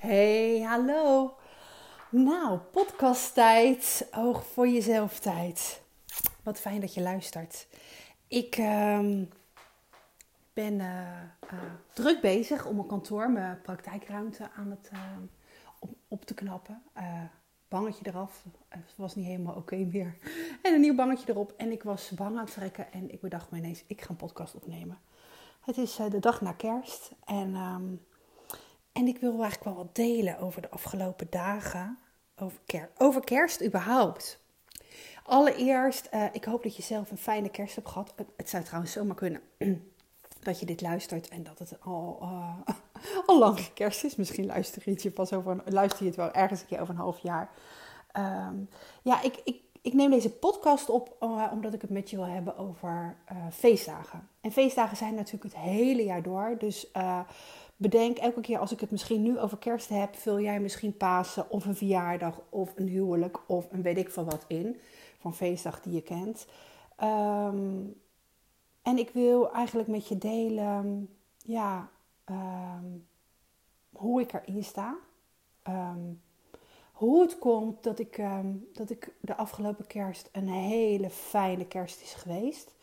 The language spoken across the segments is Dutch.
Hey, hallo. Nou, podcasttijd. Oog voor jezelf tijd. Wat fijn dat je luistert. Ik ehm, ben uh, uh, druk bezig om mijn kantoor, mijn praktijkruimte aan het, uh, op, op, te knappen. bangetje eraf. Het was niet helemaal oké meer. En een nieuw bangetje erop. En ik was bang aan het trekken. En ik bedacht me ineens, ik ga een podcast opnemen. Het is de dag na kerst. En... Um, en ik wil eigenlijk wel wat delen over de afgelopen dagen. Over, over kerst überhaupt. Allereerst, uh, ik hoop dat je zelf een fijne kerst hebt gehad. Het zou trouwens zomaar kunnen dat je dit luistert en dat het al, uh, al lang kerst is. Misschien luister je het, pas over een, luister je het wel ergens een keer over een half jaar. Um, ja, ik, ik, ik neem deze podcast op uh, omdat ik het met je wil hebben over feestdagen. En feestdagen zijn natuurlijk het hele jaar door. Dus bedenk elke keer als ik het misschien nu over kerst heb, vul jij misschien Pasen of een verjaardag of een huwelijk of een weet ik van wat in. Van feestdag die je kent. Um, en ik wil eigenlijk met je delen, ja, um, hoe ik erin sta. Um, hoe het komt dat ik, dat ik de afgelopen kerst een hele fijne kerst is geweest.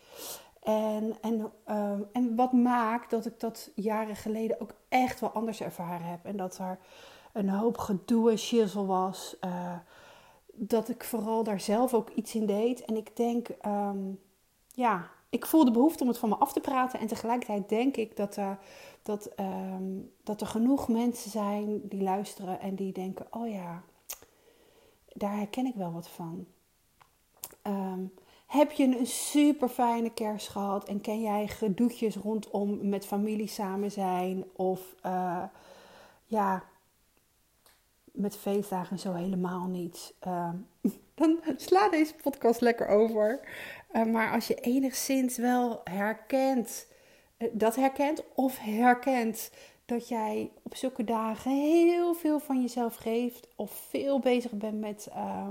En, en, uh, en wat maakt dat ik dat jaren geleden ook echt wel anders ervaren heb. En dat er een hoop gedoe en shizzle was. Uh, dat ik vooral daar zelf ook iets in deed. En ik denk, um, ja, ik voel de behoefte om het van me af te praten. En tegelijkertijd denk ik dat er, dat, um, dat er genoeg mensen zijn die luisteren en die denken: oh ja, daar herken ik wel wat van. Um, heb je een super fijne kerst gehad en ken jij gedoetjes rondom met familie samen zijn of uh, ja, met feestdagen zo helemaal niet? Uh, dan sla deze podcast lekker over. Uh, maar als je enigszins wel herkent, eh, dat herkent of herkent dat jij op zulke dagen heel veel van jezelf geeft of veel bezig bent met, uh,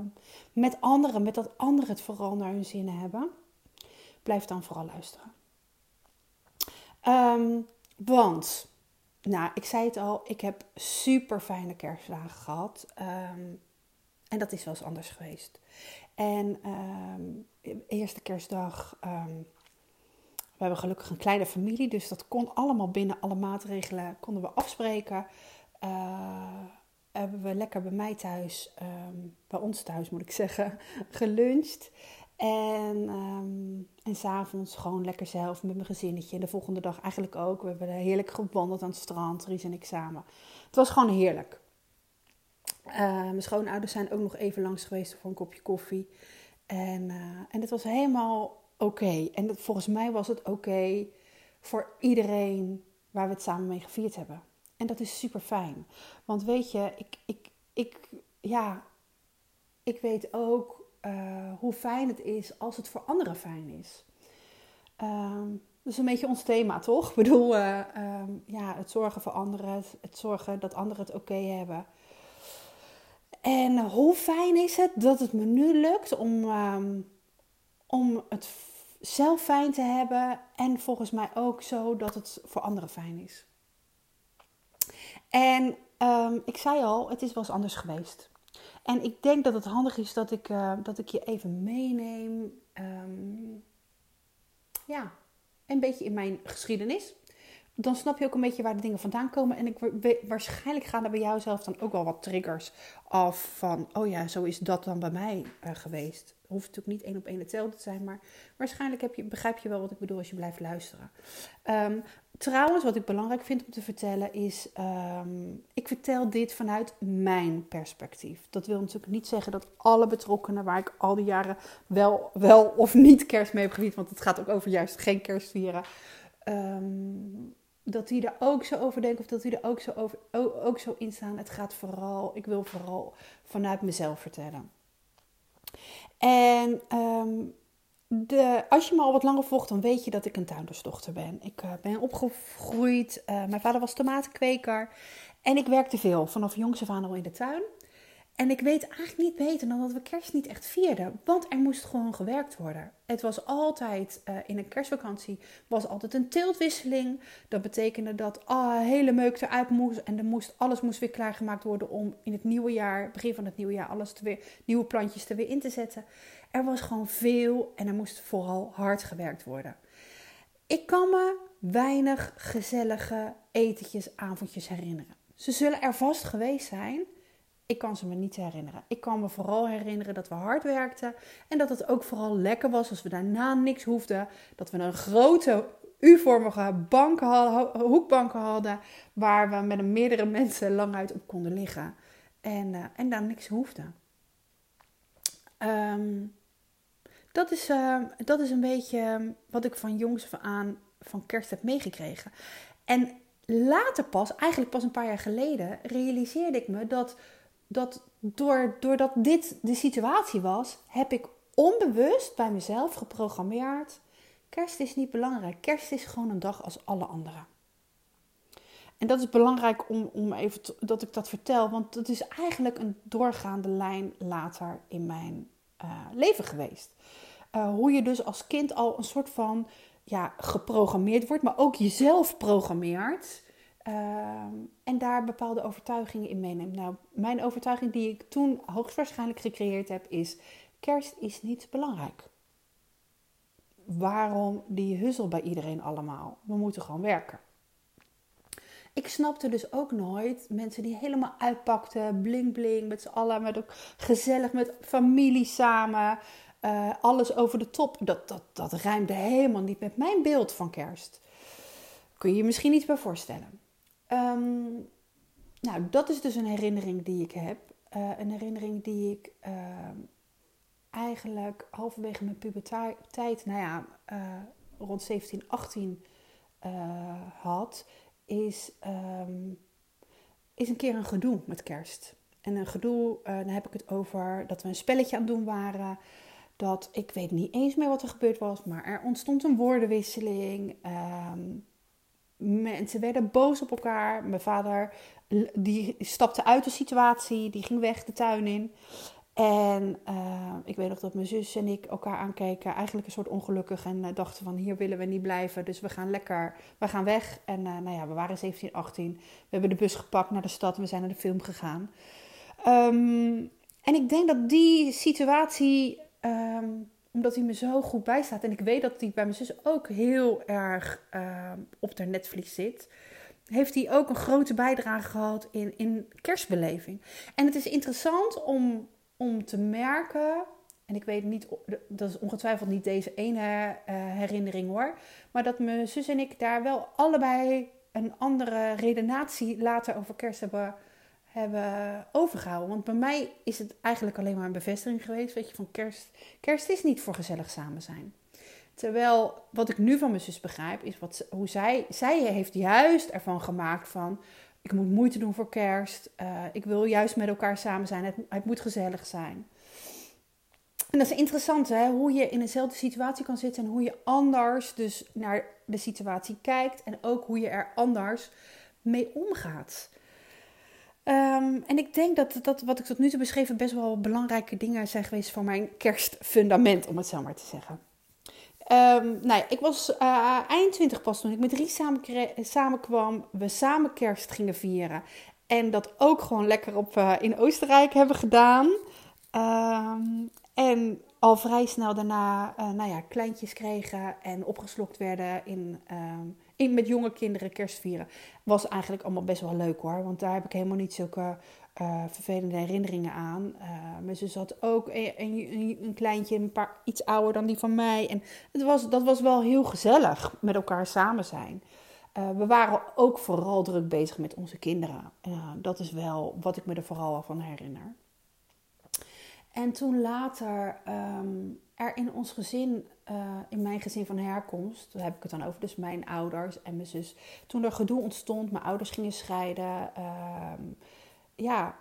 met anderen, met dat anderen het vooral naar hun zin hebben, blijf dan vooral luisteren. Um, want, nou, ik zei het al, ik heb super fijne kerstdagen gehad. Um, en dat is wel eens anders geweest. En um, eerste kerstdag we hebben gelukkig een kleine familie, dus dat kon allemaal binnen alle maatregelen konden we afspreken. Uh, hebben we lekker bij mij thuis, um, bij ons thuis moet ik zeggen, geluncht. En, um, en s'avonds gewoon lekker zelf met mijn gezinnetje. En de volgende dag eigenlijk ook. We hebben heerlijk gewandeld aan het strand, Ries en ik samen. Het was gewoon heerlijk. Uh, mijn schoonouders zijn ook nog even langs geweest voor een kopje koffie. En, uh, en het was helemaal oké. En volgens mij was het oké voor iedereen waar we het samen mee gevierd hebben. En dat is super fijn. Want weet je, ik, ik, ik, ja, ik weet ook uh, hoe fijn het is als het voor anderen fijn is. Um, dat is een beetje ons thema, toch? Ik bedoel, uh, um, ja, het zorgen voor anderen, het, zorgen dat anderen het oké hebben. En hoe fijn is het dat het me nu lukt om, um, om het zelf fijn te hebben en volgens mij ook zo dat het voor anderen fijn is. En um, ik zei al, het is wel eens anders geweest. En ik denk dat het handig is dat ik, uh, dat ik je even meeneem. Um, ja, een beetje in mijn geschiedenis. Dan snap je ook een beetje waar de dingen vandaan komen. En ik, waarschijnlijk gaan er bij jou zelf dan ook wel wat triggers af van... oh ja, zo is dat dan bij mij uh, geweest hoeft natuurlijk niet één op één hetzelfde te zijn, maar waarschijnlijk heb je, begrijp je wel wat ik bedoel als je blijft luisteren. Um, trouwens, wat ik belangrijk vind om te vertellen is, um, ik vertel dit vanuit mijn perspectief. Dat wil natuurlijk niet zeggen dat alle betrokkenen waar ik al die jaren wel, wel of niet kerst mee heb gevierd, want het gaat ook over juist geen kerst vieren. Um, dat die er ook zo over denken of dat die er ook zo, over, ook zo in staan. Het gaat vooral, ik wil vooral vanuit mezelf vertellen. En um, de, als je me al wat langer volgt, dan weet je dat ik een tuindersdochter ben. Ik uh, ben opgegroeid. Uh, mijn vader was tomatenkweker. En ik werkte veel, vanaf jongs af aan al in de tuin. En ik weet eigenlijk niet beter dan dat we kerst niet echt vierden. Want er moest gewoon gewerkt worden. Het was altijd, uh, in een kerstvakantie, was altijd een teeltwisseling. Dat betekende dat ah, hele meuk eruit moest. En er moest, alles moest weer klaargemaakt worden om in het nieuwe jaar, begin van het nieuwe jaar, alles te weer, nieuwe plantjes er weer in te zetten. Er was gewoon veel en er moest vooral hard gewerkt worden. Ik kan me weinig gezellige etentjes, avondjes herinneren. Ze zullen er vast geweest zijn. Ik kan ze me niet herinneren. Ik kan me vooral herinneren dat we hard werkten. En dat het ook vooral lekker was als we daarna niks hoefden. Dat we een grote U-vormige banken hadden, hoekbanken hadden. Waar we met meerdere mensen lang uit op konden liggen. En, uh, en daar niks hoefden. Um, dat, is, uh, dat is een beetje wat ik van jongs af aan van kerst heb meegekregen. En later pas, eigenlijk pas een paar jaar geleden, realiseerde ik me dat, dat door, doordat dit de situatie was, heb ik onbewust bij mezelf geprogrammeerd. Kerst is niet belangrijk. Kerst is gewoon een dag als alle andere. En dat is belangrijk om, om even dat ik dat vertel, want dat is eigenlijk een doorgaande lijn later in mijn uh, leven geweest. Uh, hoe je dus als kind al een soort van ja, geprogrammeerd wordt, maar ook jezelf programmeert. Uh, en daar bepaalde overtuigingen in meeneemt. Nou, mijn overtuiging die ik toen hoogstwaarschijnlijk gecreëerd heb is: kerst is niet belangrijk. Waarom die huzzel bij iedereen allemaal? We moeten gewoon werken. Ik snapte dus ook nooit mensen die helemaal uitpakten, bling bling, met z'n allen, met ook gezellig met familie samen. Uh, alles over de top. Dat, dat, dat rijmde helemaal niet met mijn beeld van kerst. Kun je je misschien iets bij voorstellen. Um, nou, dat is dus een herinnering die ik heb. Uh, een herinnering die ik uh, eigenlijk halverwege mijn puberteit, nou ja, rond 17, 18 had. Is, um, is een keer een gedoe met kerst. En een gedoe, dan heb ik het over dat we een spelletje aan het doen waren dat ik weet niet eens meer wat er gebeurd was, maar er ontstond een woordenwisseling. Um, mensen werden boos op elkaar. Mijn vader die stapte uit de situatie, die ging weg de tuin in. En uh, ik weet nog dat mijn zus en ik elkaar aankeken, eigenlijk een soort ongelukkig. En uh, dachten van hier willen we niet blijven, dus we gaan lekker, we gaan weg. En uh, nou ja, we waren 17, 18. We hebben de bus gepakt naar de stad en we zijn naar de film gegaan. Um, en ik denk dat die situatie Um, omdat hij me zo goed bijstaat. En ik weet dat hij bij mijn zus ook heel erg um, op de netvlies zit. Heeft hij ook een grote bijdrage gehad in, in kerstbeleving. En het is interessant om, om te merken. En ik weet niet, dat is ongetwijfeld niet deze ene uh, herinnering hoor. Maar dat mijn zus en ik daar wel allebei een andere redenatie later over kerst hebben hebben overgehouden. Want bij mij is het eigenlijk alleen maar een bevestiging geweest, weet je, van kerst. Kerst is niet voor gezellig samen zijn. Terwijl wat ik nu van mijn zus begrijp, is wat, hoe zij, zij heeft juist ervan gemaakt van, ik moet moeite doen voor kerst. Uh, ik wil juist met elkaar samen zijn. Het, het moet gezellig zijn. En dat is interessant, hè? hoe je in dezelfde situatie kan zitten en hoe je anders dus naar de situatie kijkt en ook hoe je er anders mee omgaat. Um, en ik denk dat, dat wat ik tot nu toe beschreven best wel belangrijke dingen zijn geweest voor mijn kerstfundament, om het zo maar te zeggen. Um, nou ik was uh, eind 20 pas toen ik met Ries samen, samenkwam. We samen kerst gingen vieren. En dat ook gewoon lekker op, uh, in Oostenrijk hebben gedaan. Um, en al vrij snel daarna uh, nou ja, kleintjes kregen en opgeslokt werden in met jonge kinderen kerst vieren. Was eigenlijk allemaal best wel leuk hoor. Want daar heb ik helemaal niet zulke uh, vervelende herinneringen aan. Uh, mijn zus had ook een, een, een, kleintje, een paar iets ouder dan die van mij. En het was, dat was wel heel gezellig met elkaar samen zijn. Uh, we waren ook vooral druk bezig met onze kinderen. dat is wel wat ik me er vooral van herinner. En toen later um, er in ons gezin, uh, in mijn gezin van herkomst, daar heb ik het dan over, dus mijn ouders en mijn zus. Toen er gedoe ontstond, mijn ouders gingen scheiden. Uh, ja,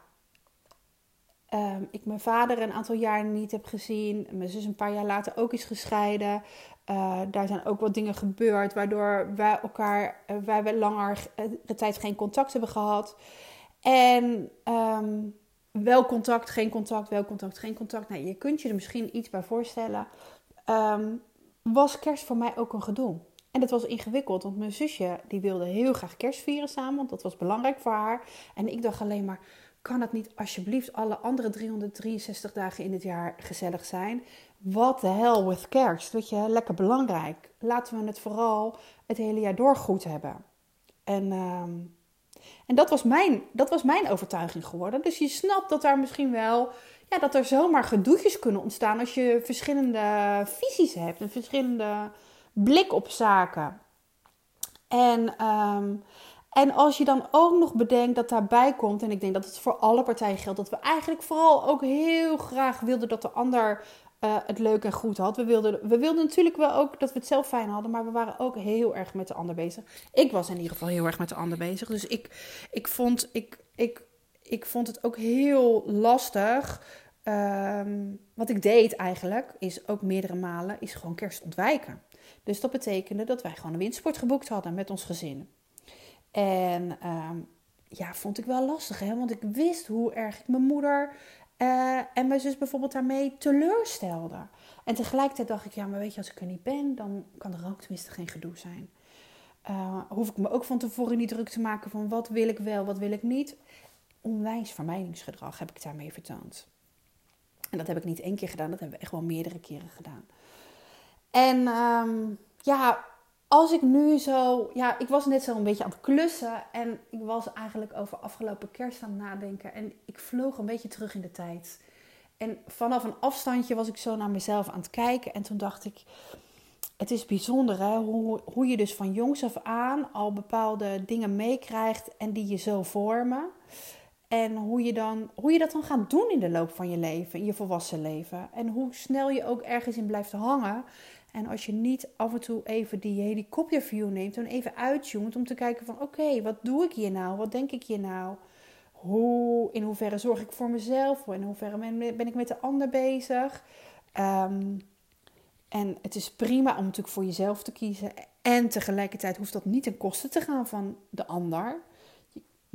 uh, ik mijn vader een aantal jaar niet heb gezien. Mijn zus een paar jaar later ook is gescheiden. Uh, daar zijn ook wat dingen gebeurd, waardoor wij elkaar, uh, wij langer de tijd geen contact hebben gehad. En um, wel contact, geen contact, wel contact, geen contact. Nou, je kunt je er misschien iets bij voorstellen. Ehm, was kerst voor mij ook een gedoe. En dat was ingewikkeld, want mijn zusje die wilde heel graag kerst vieren samen, want dat was belangrijk voor haar. En ik dacht alleen maar, kan het niet alsjeblieft alle andere 363 dagen in het jaar gezellig zijn? What the hell with kerst? Weet je, lekker belangrijk. Laten we het vooral het hele jaar door goed hebben. En, ehm, en dat, was mijn, dat was mijn overtuiging geworden. Dus je snapt dat daar misschien wel, ja, dat er zomaar gedoetjes kunnen ontstaan als je verschillende visies hebt en verschillende blik op zaken. En, ehm, en als je dan ook nog bedenkt dat daarbij komt, en ik denk dat het voor alle partijen geldt, dat we eigenlijk vooral ook heel graag wilden dat de ander uh, het leuk en goed had. We wilden, we wilden natuurlijk wel ook dat we het zelf fijn hadden, maar we waren ook heel erg met de ander bezig. Ik was in ieder geval heel erg met de ander bezig. Dus ik, ik, vond, ik, ik, ik vond het ook heel lastig. Ehm, wat ik deed eigenlijk, is ook meerdere malen, is gewoon kerst ontwijken. Dus dat betekende dat wij gewoon een windsport geboekt hadden met ons gezin. En ehm, ja, vond ik wel lastig, hè? want ik wist hoe erg ik mijn moeder uh, en mijn zus bijvoorbeeld daarmee teleurstelde. En tegelijkertijd dacht ik, ja, maar weet je, als ik er niet ben, dan kan er ook tenminste geen gedoe zijn. Uh, hoef ik me ook van tevoren niet druk te maken van wat wil ik wel, wat wil ik niet. Onwijs vermijdingsgedrag heb ik daarmee vertoond. En dat heb ik niet één keer gedaan, dat hebben we echt wel meerdere keren gedaan. En um, ja, als ik nu zo, ja, ik was net zo een beetje aan het klussen en ik was eigenlijk over afgelopen kerst aan het nadenken en ik vloog een beetje terug in de tijd. En vanaf een afstandje was ik zo naar mezelf aan het kijken en toen dacht ik, het is bijzonder hè, hoe, hoe je dus van jongs af aan al bepaalde dingen meekrijgt en die je zo vormen. En hoe je, dan, hoe je dat dan gaat doen in de loop van je leven, in je volwassen leven. En hoe snel je ook ergens in blijft hangen. En als je niet af en toe even die helikopterview neemt en even uittunt om te kijken van oké, wat doe ik hier nou? Wat denk ik hier nou? Hoe, in hoeverre zorg ik voor mezelf? In hoeverre ben, ik met de ander bezig? Um, en het is prima om natuurlijk voor jezelf te kiezen. En tegelijkertijd hoeft dat niet ten koste te gaan van de ander.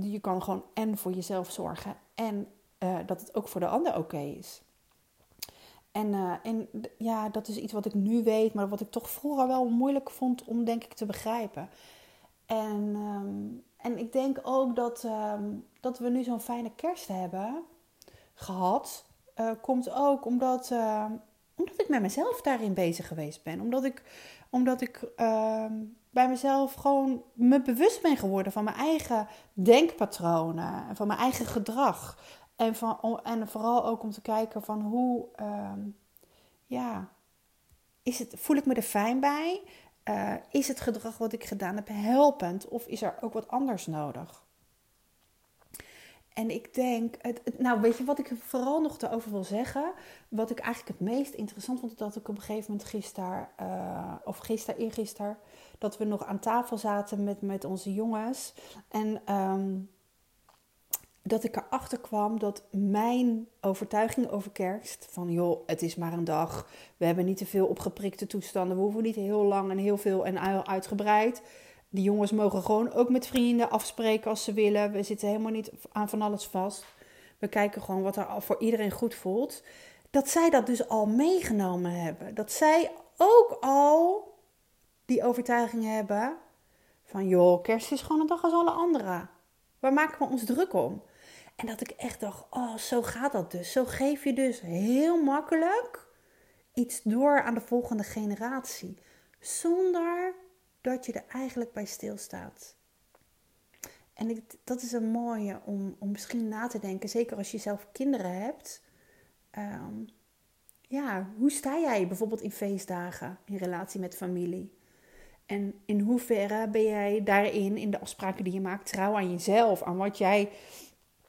Je, kan gewoon en voor jezelf zorgen en uh, dat het ook voor de ander oké is. En, uh, en ja, dat is iets wat ik nu weet, maar wat ik toch vroeger wel moeilijk vond om, denk ik, te begrijpen. En, um, en ik denk ook dat, um, dat we nu zo'n fijne kerst hebben gehad. Uh, komt ook omdat, uh, omdat ik met mezelf daarin bezig geweest ben. Omdat ik, omdat ik ehm, bij mezelf gewoon me bewust ben geworden van mijn eigen denkpatronen en van mijn eigen gedrag. En, van, en vooral ook om te kijken van hoe, um, ja, is het, voel ik me er fijn bij? Uh, is het gedrag wat ik gedaan heb helpend of is er ook wat anders nodig? En ik denk, het, nou weet je wat ik vooral nog erover wil zeggen? Wat ik eigenlijk het meest interessant vond, dat ik op een gegeven moment gisteren, uh, of gisteren, eergisteren, dat we nog aan tafel zaten met, met onze jongens. En um, dat ik erachter kwam dat mijn overtuiging over kerst, van joh, het is maar een dag, we hebben niet te veel opgeprikte toestanden, we hoeven niet heel lang en heel veel en uitgebreid. Die jongens mogen gewoon ook met vrienden afspreken als ze willen. We zitten helemaal niet aan van alles vast. We kijken gewoon wat er voor iedereen goed voelt. Dat zij dat dus al meegenomen hebben. Dat zij ook al die overtuiging hebben van joh, kerst is gewoon een dag als alle andere. Waar maken we ons druk om? En dat ik echt dacht, oh, zo gaat dat dus. Zo geef je dus heel makkelijk iets door aan de volgende generatie. Zonder dat je er eigenlijk bij stilstaat. En ik, dat is een mooie om, om misschien na te denken. Zeker als je zelf kinderen hebt. Um, ja, hoe sta jij bijvoorbeeld in feestdagen in relatie met familie? En in hoeverre ben jij daarin, in de afspraken die je maakt, trouw aan jezelf, aan wat jij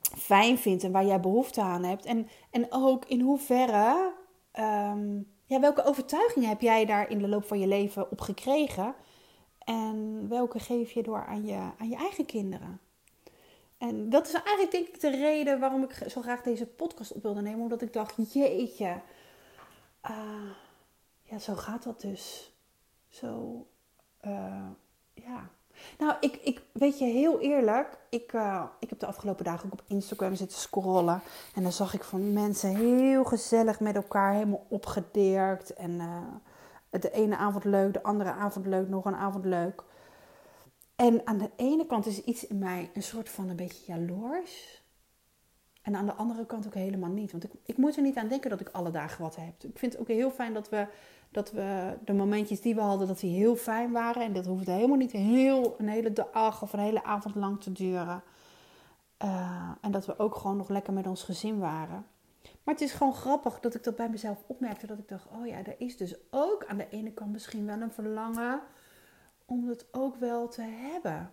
fijn vindt en waar jij behoefte aan hebt. En, en ook in hoeverre, um, ja, welke overtuigingen heb jij daar in de loop van je leven op gekregen? En welke geef je door aan je, aan je eigen kinderen? En dat is eigenlijk denk ik de reden waarom ik zo graag deze podcast op wilde nemen. Omdat ik dacht, jeetje, uh, ja, zo gaat dat dus. Zo, uh, ja. Nou, ik, ik weet je heel eerlijk, ik, uh, ik heb de afgelopen dagen ook op Instagram zitten scrollen. En dan zag ik van mensen heel gezellig met elkaar, helemaal opgedirkt. En uh, de ene avond leuk, de andere avond leuk, nog een avond leuk. En aan de ene kant is iets in mij een soort van een beetje jaloers. En aan de andere kant ook helemaal niet. Want ik, ik moet er niet aan denken dat ik alle dagen wat heb. Ik vind het ook heel fijn dat we, dat we de momentjes die we hadden, dat die heel fijn waren. En dat hoeft helemaal niet heel, een hele dag of een hele avond lang te duren. Uh, en dat we ook gewoon nog lekker met ons gezin waren. Maar het is gewoon grappig dat ik dat bij mezelf opmerkte. Dat ik dacht, oh ja, er is dus ook aan de ene kant misschien wel een verlangen om het ook wel te hebben.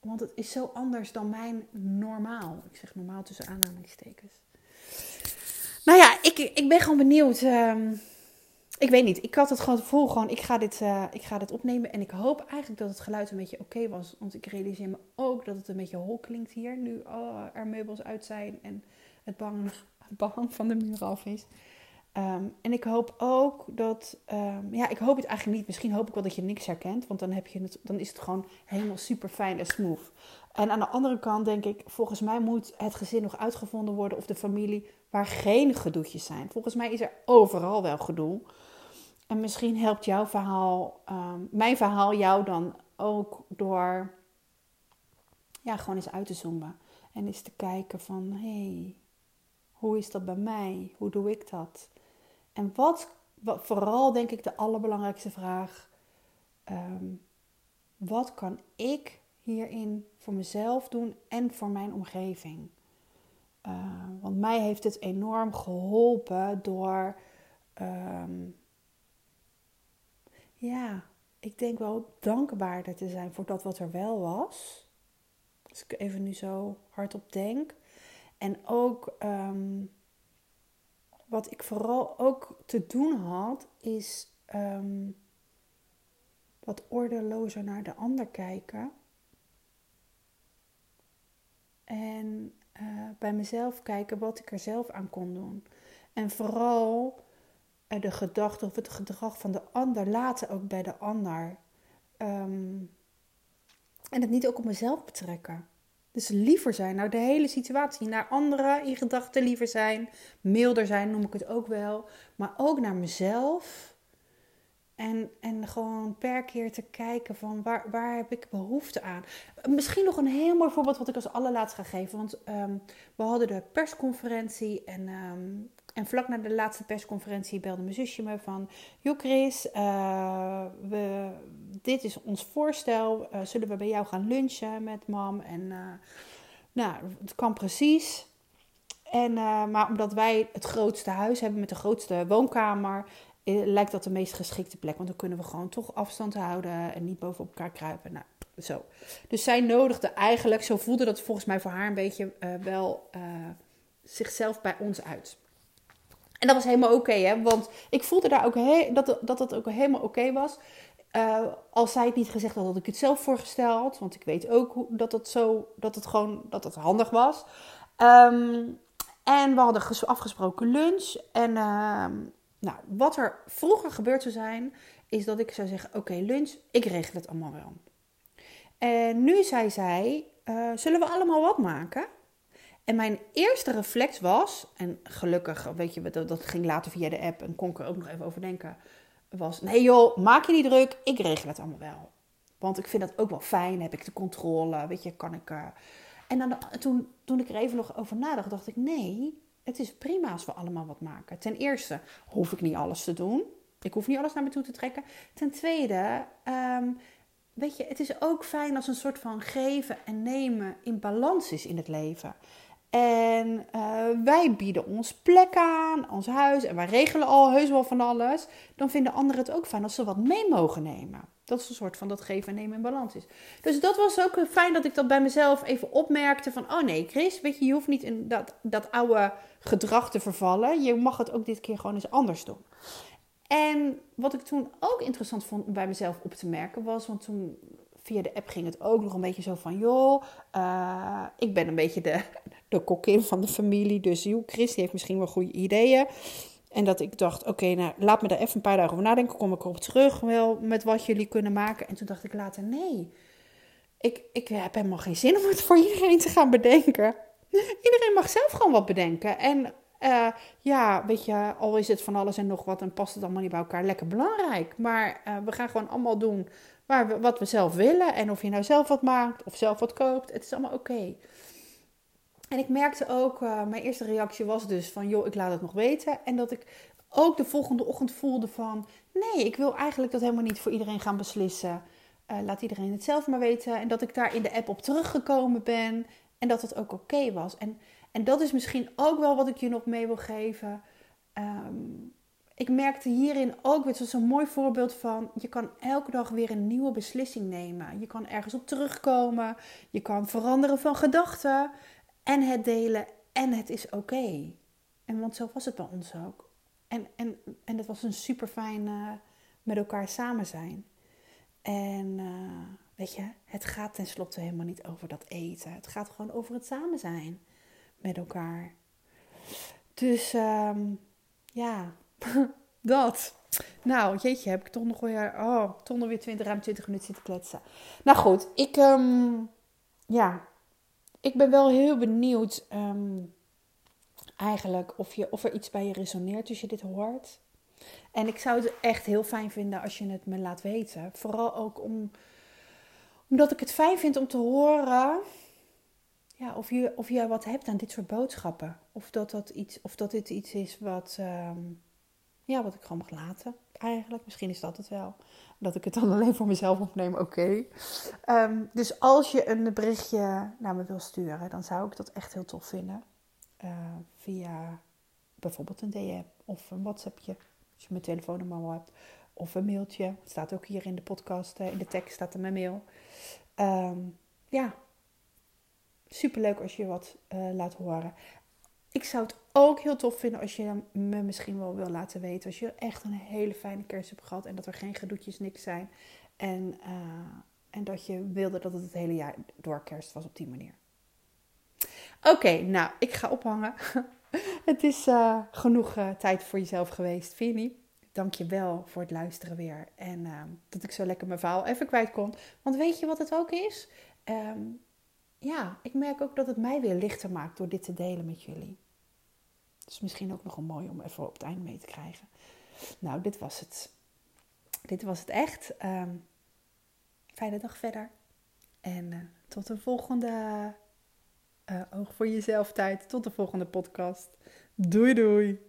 Want het is zo anders dan mijn normaal. Ik zeg normaal tussen aanhalingstekens. Nou ja, ik, ik ben gewoon benieuwd. Uh, ik weet niet. Ik had het gewoon gevoel gewoon, ik ga, dit, uh, ik ga dit opnemen. En ik hoop eigenlijk dat het geluid een beetje oké was. Want ik realiseer me ook dat het een beetje hol klinkt hier. Nu oh, er meubels uit zijn en het behang, het behang van de muur af is. Um, en ik hoop ook dat, um, ja, ik hoop het eigenlijk niet. Misschien hoop ik wel dat je niks herkent, want dan, heb je het, dan is het gewoon helemaal super fijn en smooth. En aan de andere kant denk ik, volgens mij moet het gezin nog uitgevonden worden of de familie waar geen gedoetjes zijn. Volgens mij is er overal wel gedoe. En misschien helpt jouw verhaal, um, mijn verhaal jou dan ook door, ja, gewoon eens uit te zoomen. En eens te kijken van, hé, hey, hoe is dat bij mij? Hoe doe ik dat? En wat, vooral denk ik de allerbelangrijkste vraag: um, wat kan ik hierin voor mezelf doen en voor mijn omgeving? Uh, want mij heeft het enorm geholpen door, um, ja, ik denk wel dankbaarder te zijn voor dat wat er wel was. Als ik even nu zo hardop denk. En ook um, wat ik vooral ook te doen had, is um, wat ordelozer naar de ander kijken. En uh, bij mezelf kijken wat ik er zelf aan kon doen. En vooral uh, de gedachte of het gedrag van de ander laten ook bij de ander. Um, en het niet ook op mezelf betrekken. Dus liever zijn naar de hele situatie, naar anderen in gedachten liever zijn, milder zijn noem ik het ook wel, maar ook naar mezelf. En, en gewoon per keer te kijken van waar, waar heb ik behoefte aan. Misschien nog een heel mooi voorbeeld wat ik als allerlaatst ga geven. Want um, we hadden de persconferentie en um, en vlak na de laatste persconferentie belde mijn zusje me van... Joh Chris, uh, we, dit is ons voorstel. Uh, zullen we bij jou gaan lunchen met mam? En uh, nou, het kan precies. En, maar omdat wij het grootste huis hebben met de grootste woonkamer... lijkt dat de meest geschikte plek. Want dan kunnen we gewoon toch afstand houden en niet bovenop elkaar kruipen. Nou, zo. Dus zij nodigde eigenlijk, zo voelde dat volgens mij voor haar een beetje wel zichzelf bij ons uit. En dat was helemaal oké, hè? Want ik voelde daar ook dat, dat dat ook helemaal oké was. Als zij het niet gezegd had, had ik het zelf voorgesteld. Want ik weet ook hoe, dat, het zo, dat het gewoon dat het handig was. Um, en we hadden afgesproken lunch. En uh, nou, wat er vroeger gebeurd zou zijn, is dat ik zou zeggen: Oké, lunch, ik regel het allemaal wel. En nu zei zij: uh, Zullen we allemaal wat maken? En mijn eerste reflex was, en gelukkig, weet je, dat, ging later via de app en kon ik er ook nog even over denken, was: nee joh, maak je niet druk, ik regel het allemaal wel. Want ik vind dat ook wel fijn, heb ik de controle, weet je, kan ik. Uh... En dan, toen, toen ik er even nog over nadacht, dacht ik: nee, het is prima als we allemaal wat maken. Ten eerste hoef ik niet alles te doen. Ik hoef niet alles naar me toe te trekken. Ten tweede, um, weet je, het is ook fijn als een soort van geven en nemen in balans is in het leven. En uh, wij bieden ons plek aan, ons huis. En wij regelen al heus wel van alles. Dan vinden anderen het ook fijn als ze wat mee mogen nemen. Dat is een soort van dat geven en nemen in balans is. Dus dat was ook fijn dat ik dat bij mezelf even opmerkte. Van, oh nee Chris, weet je, je hoeft niet in dat, dat oude gedrag te vervallen. Je mag het ook dit keer gewoon eens anders doen. En wat ik toen ook interessant vond om bij mezelf op te merken was... Want toen via de app ging het ook nog een beetje zo van... joh, uh, ik ben een beetje de, de kokkin van de familie. Dus joh, Chris heeft misschien wel goede ideeën. En dat ik dacht, oké, nou laat me daar even een paar dagen over nadenken. Kom ik erop terug wel met wat jullie kunnen maken. En toen dacht ik later, nee, ik, ik heb helemaal geen zin om het voor iedereen te gaan bedenken. Iedereen mag zelf gewoon wat bedenken. En uh, ja, weet je, al is het van alles en nog wat en past het allemaal niet bij elkaar, lekker belangrijk. Maar uh, we gaan gewoon allemaal doen waar we, wat we zelf willen. En of je nou zelf wat maakt of zelf wat koopt, het is allemaal oké. En ik merkte ook, uh, mijn eerste reactie was dus van, joh, ik laat het nog weten. En dat ik ook de volgende ochtend voelde van, nee, ik wil eigenlijk dat helemaal niet voor iedereen gaan beslissen. laat iedereen het zelf maar weten. En dat ik daar in de app op teruggekomen ben. En dat het ook oké was. En en dat is misschien ook wel wat ik je nog mee wil geven. Ehm, ik merkte hierin ook weer, een mooi voorbeeld van, je kan elke dag weer een nieuwe beslissing nemen. Je kan ergens op terugkomen, je kan veranderen van gedachten en het delen en het is oké. En want zo was het bij ons ook. En, en, en het was een super fijn uh, met elkaar samen zijn. En uh, weet je, het gaat tenslotte helemaal niet over dat eten. Het gaat gewoon over het samen zijn met elkaar. Dus um, ja, dat. Nou, jeetje, heb ik toch nog weer, oh, toch nog weer 20, ruim 20 minuten zitten kletsen. Nou goed, ik, um, ja, ik ben wel heel benieuwd um, eigenlijk of, je, of er iets bij je resoneert als je dit hoort. En ik zou het echt heel fijn vinden als je het me laat weten. Vooral ook om, omdat ik het fijn vind om te horen ja, of, je, of jij wat hebt aan dit soort boodschappen. Of dat, dat, iets, of dat dit iets is wat, um, ja, wat ik gewoon mag laten. Eigenlijk, misschien is dat het wel. Dat ik het dan alleen voor mezelf opneem, oké. Um, dus als je een berichtje naar me wil sturen, dan zou ik dat echt heel tof vinden. Uh, via bijvoorbeeld een DM of een WhatsAppje, als je mijn telefoonnummer al hebt. Of een mailtje. Het staat ook hier in de podcast, in de tekst staat er mijn mail. Um, ja, super leuk als je wat uh, laat horen. Ik zou het ook heel tof vinden als je me misschien wel wil laten weten. Als je echt een hele fijne kerst hebt gehad en dat er geen gedoetjes niks zijn. En, uh, en dat je wilde dat het het hele jaar door kerst was op die manier. Oké, nou, ik ga ophangen. het is uh, genoeg tijd voor jezelf geweest, niet? Dank je wel voor het luisteren weer. En dat ik zo lekker mijn verhaal even kwijt kon. Want weet je wat het ook is? Um, ja, ik merk ook dat het mij weer lichter maakt door dit te delen met jullie. Dus misschien ook nog een mooi om even op het eind mee te krijgen. Nou, dit was het. Dit was het echt. Um, fijne dag verder. En uh, tot de volgende uh, Oog voor Jezelf tijd. Tot de volgende podcast. Doei doei.